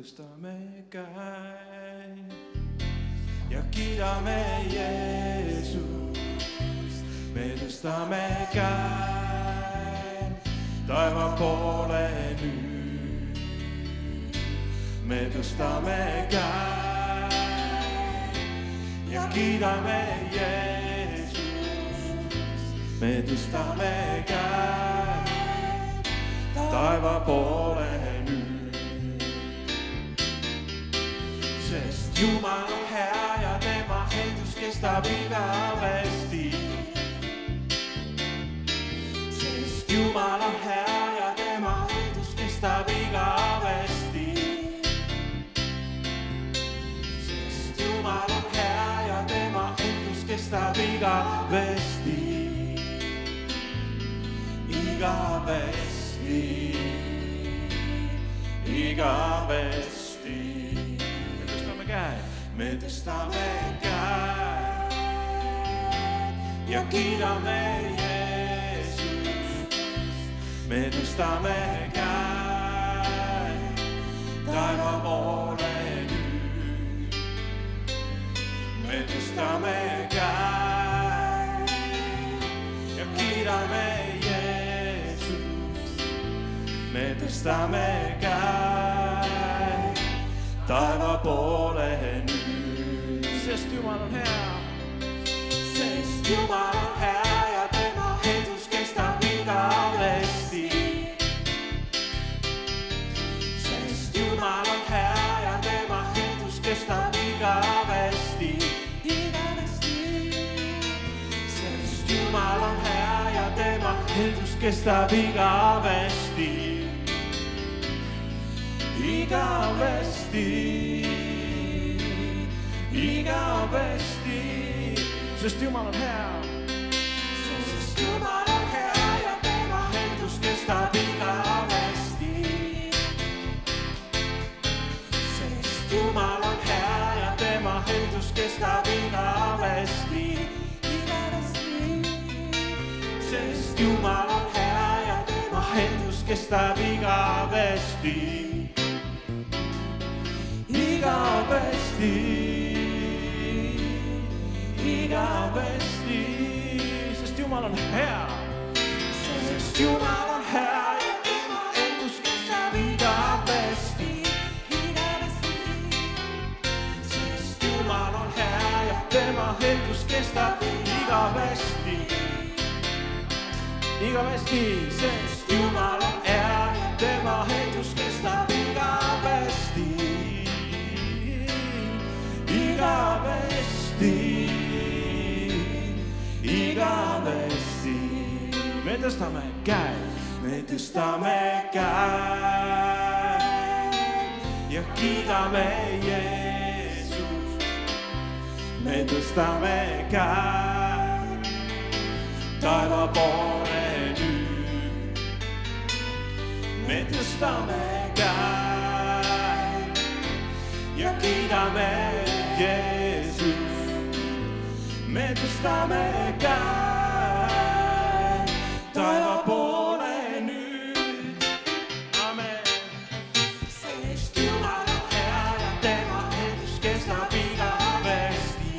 tõstame käed ja kiidame Jeesust. me tõstame käed taeva poole nüüd. me tõstame käed ja kiidame Jeesust. me tõstame käed taeva poole nüüd. Sest Jumal on hea ja tema heldus kestab igavesti. sest Jumal on hea ja tema heldus kestab igavesti. sest Jumal on hea ja tema heldus kestab igavesti. igavesti, igavesti. Me tõstame käed, me tõstame käed ja kiidame Jeesust. me tõstame käed taeva poole nüüd. me tõstame käed ja kiidame Jeesust. me tõstame käed taeva poole nüüd. Sest Jumal on hea. sest Jumal on hea ja tema heldus kestab igavesti. sest Jumal on hea ja tema heldus kestab igavesti. igavesti. sest Jumal on hea ja tema heldus kestab igavesti. igavesti, igavesti, sest Jumal on hea. sest Jumal on hea ja tema heldus kestab igavesti. sest Jumal on hea ja tema heldus kestab igavesti. igavesti, sest Jumal on hea ja tema heldus kestab igavesti. igavesti, igavesti, sest Jumal on hea. sest Jumal on hea ja tema heldus kestab igavesti. igavesti, sest Jumal on hea ja tema heldus kestab igavesti. igavesti, sest Jumal on hea ja tema heldus kestab igavesti. igavesti, igavesti. me tõstame käed, me tõstame käed ja kiidame Jeesust. me tõstame käed taeva poole nüüd. me tõstame käed ja kiidame me tõstame käed taeva poole nüüd. amen. sest Jumal on hea ja tema heldus kestab igavesti.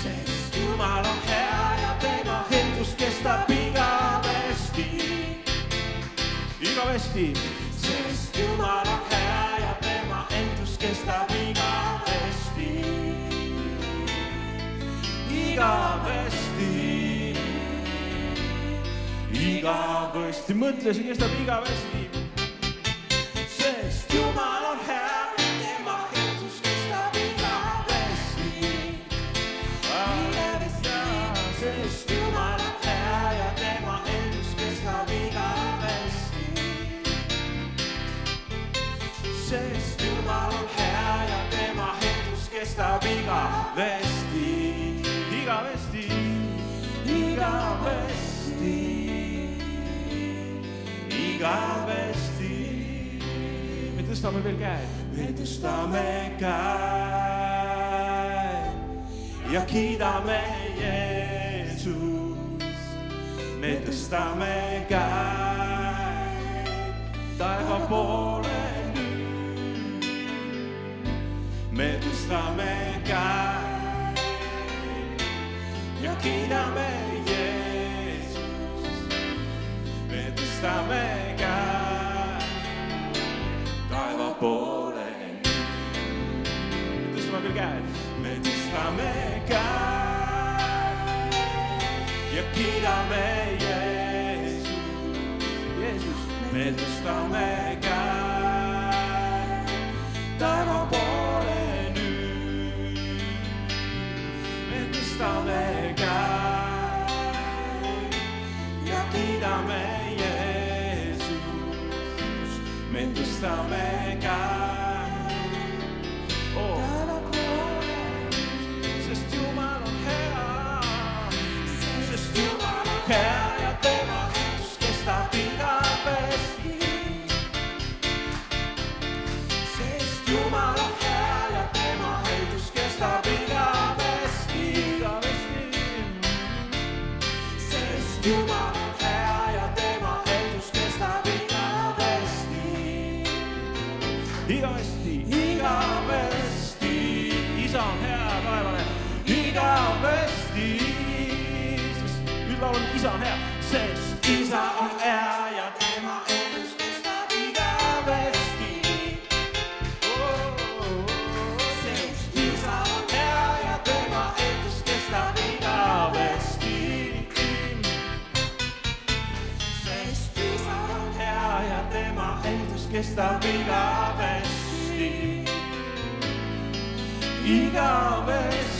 sest Jumal on hea ja tema heldus kestab igavesti. igavesti. sest Jumal on hea igavesti. igavesti, mõtle, see kestab igavesti. sest Jumal on hea, tema heldus kestab igavesti. sest Jumal on hea ja tema heldus kestab igavesti. sest Jumal on hea ja tema heldus kestab igavesti, igavesti, igavesti. me tõstame veel käed. me tõstame käed ja kiidame Jeesust. me tõstame käed taeva poole nüüd. me tõstame käed ja kiidame Jeesust. me tõstame käed. käes ja kiidame Jeesust, Jeesus, me tõstame käed taeva poole nüüd, me tõstame käed ja kiidame Jeesust, me tõstame käed. on, isa on hea, sest isa on hea ja tema elus kestab igavesti oh,. Oh, oh, sest isa on hea ja tema elus kestab igavesti. sest isa on hea ja tema elus kestab igavesti, igavesti.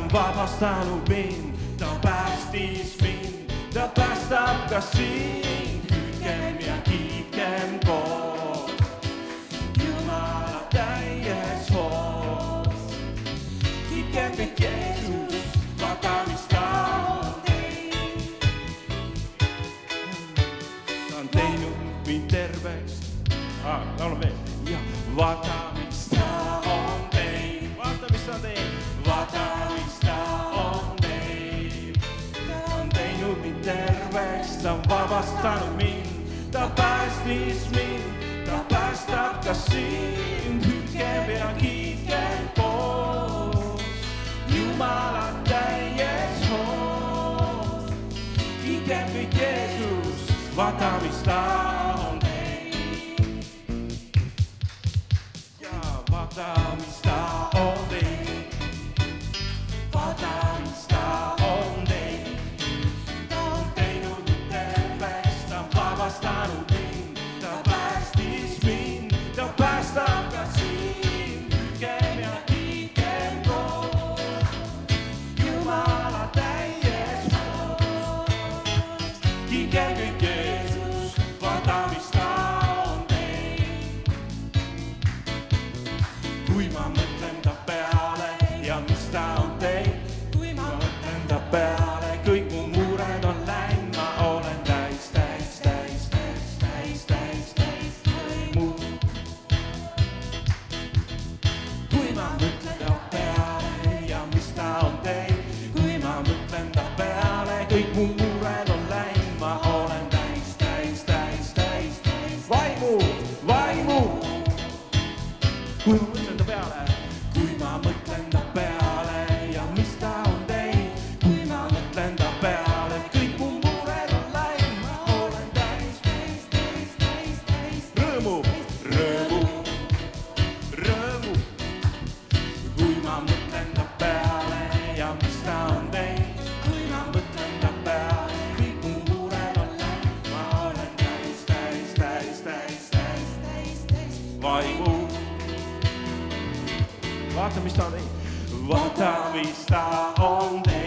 on vabastanud mind, ta päästis mind, ta päästab ka sind. päästanud mind, ta päästis mind, ta päästab ka sind, hüpkem ja kiitkem koos. Jumala täies hoos, kiitkem kõik Jeesus, vaata mis ta on. 我我真的不要了。vista lì. Vota vista onde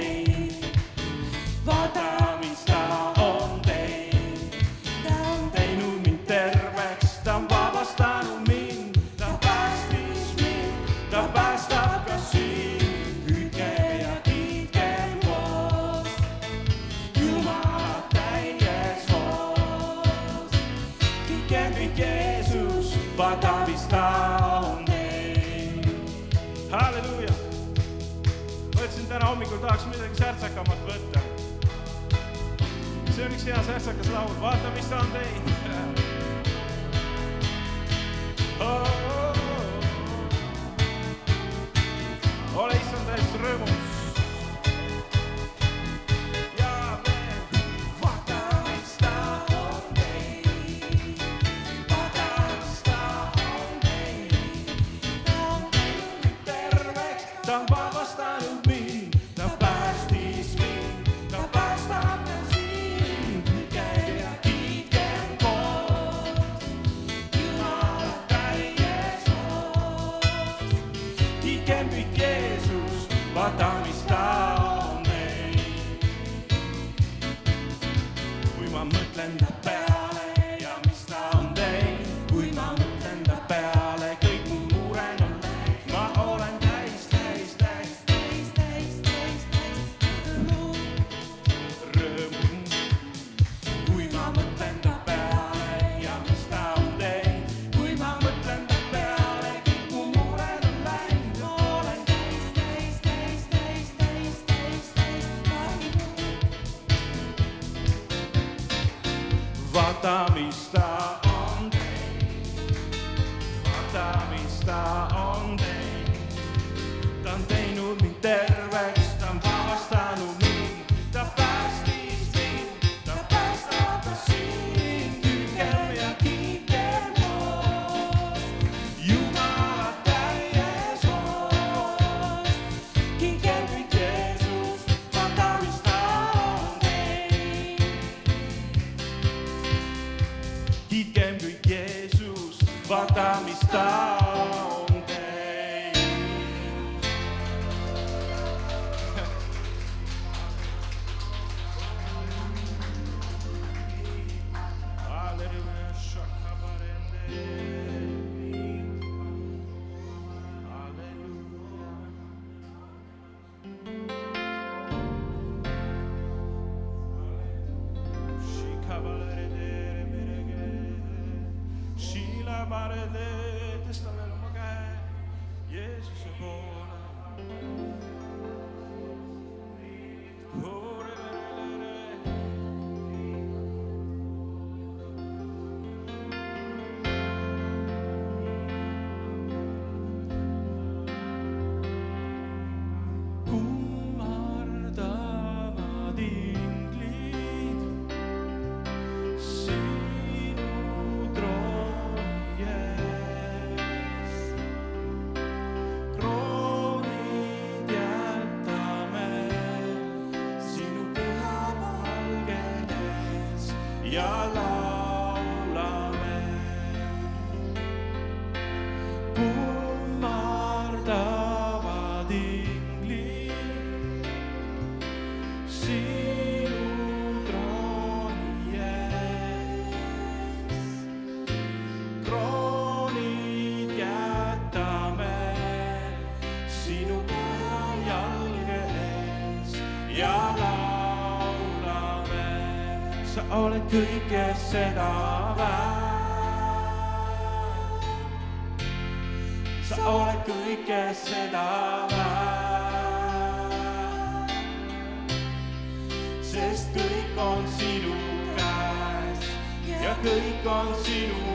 Bye. oled kõike seda väärt. sa oled kõike seda väärt. sest kõik on sinu käes ja kõik on sinu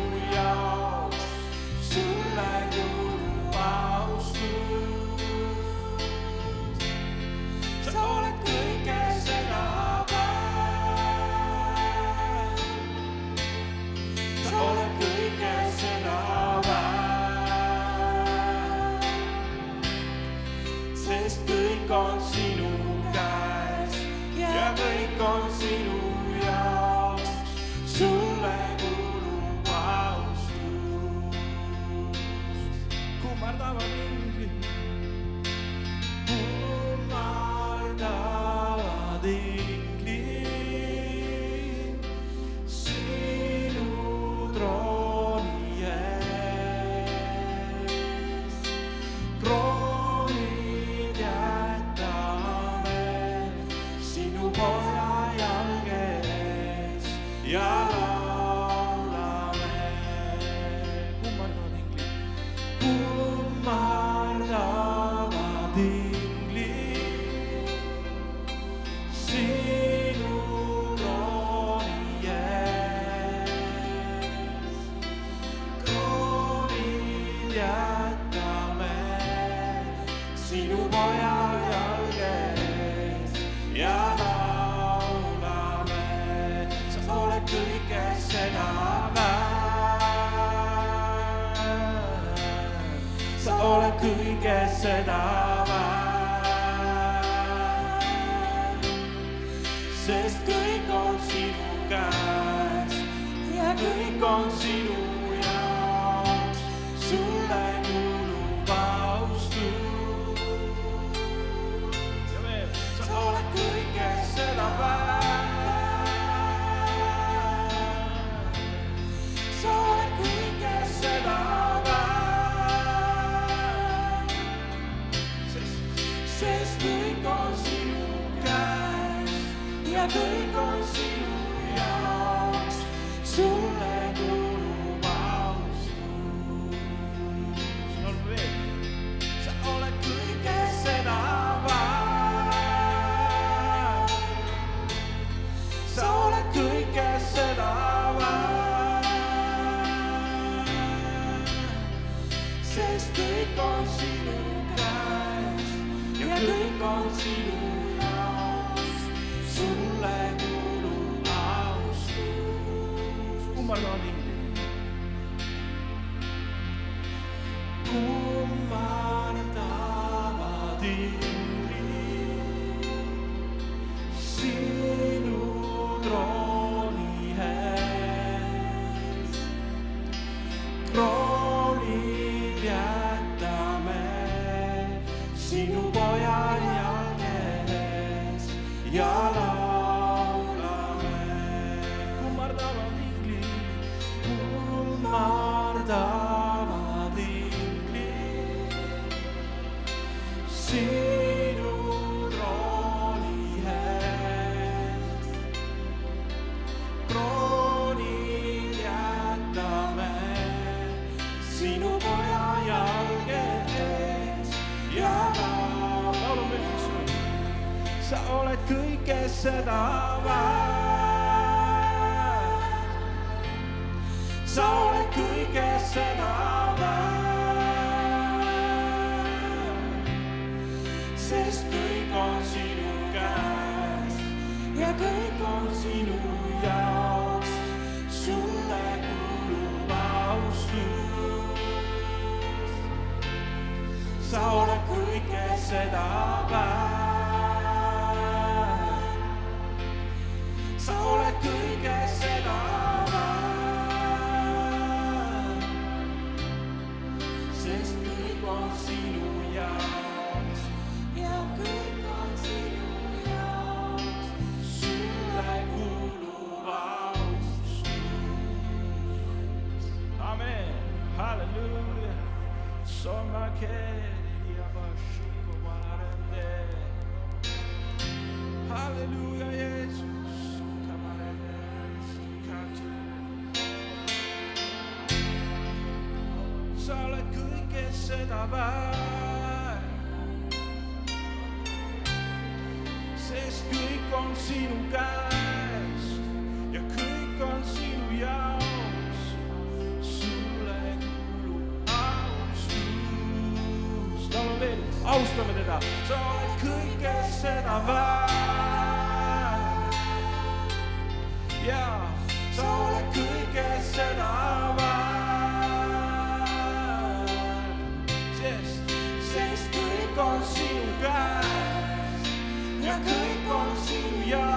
ole kõige seda. frequency sa oled kõike seda väärt. seda väärt. sest kõik on sinu käes ja kõik on sinu jaoks. sulle kuulub austus. laulame veel, austame teda, sa oled kõike seda väärt. 光是有 gas，也可以光是有。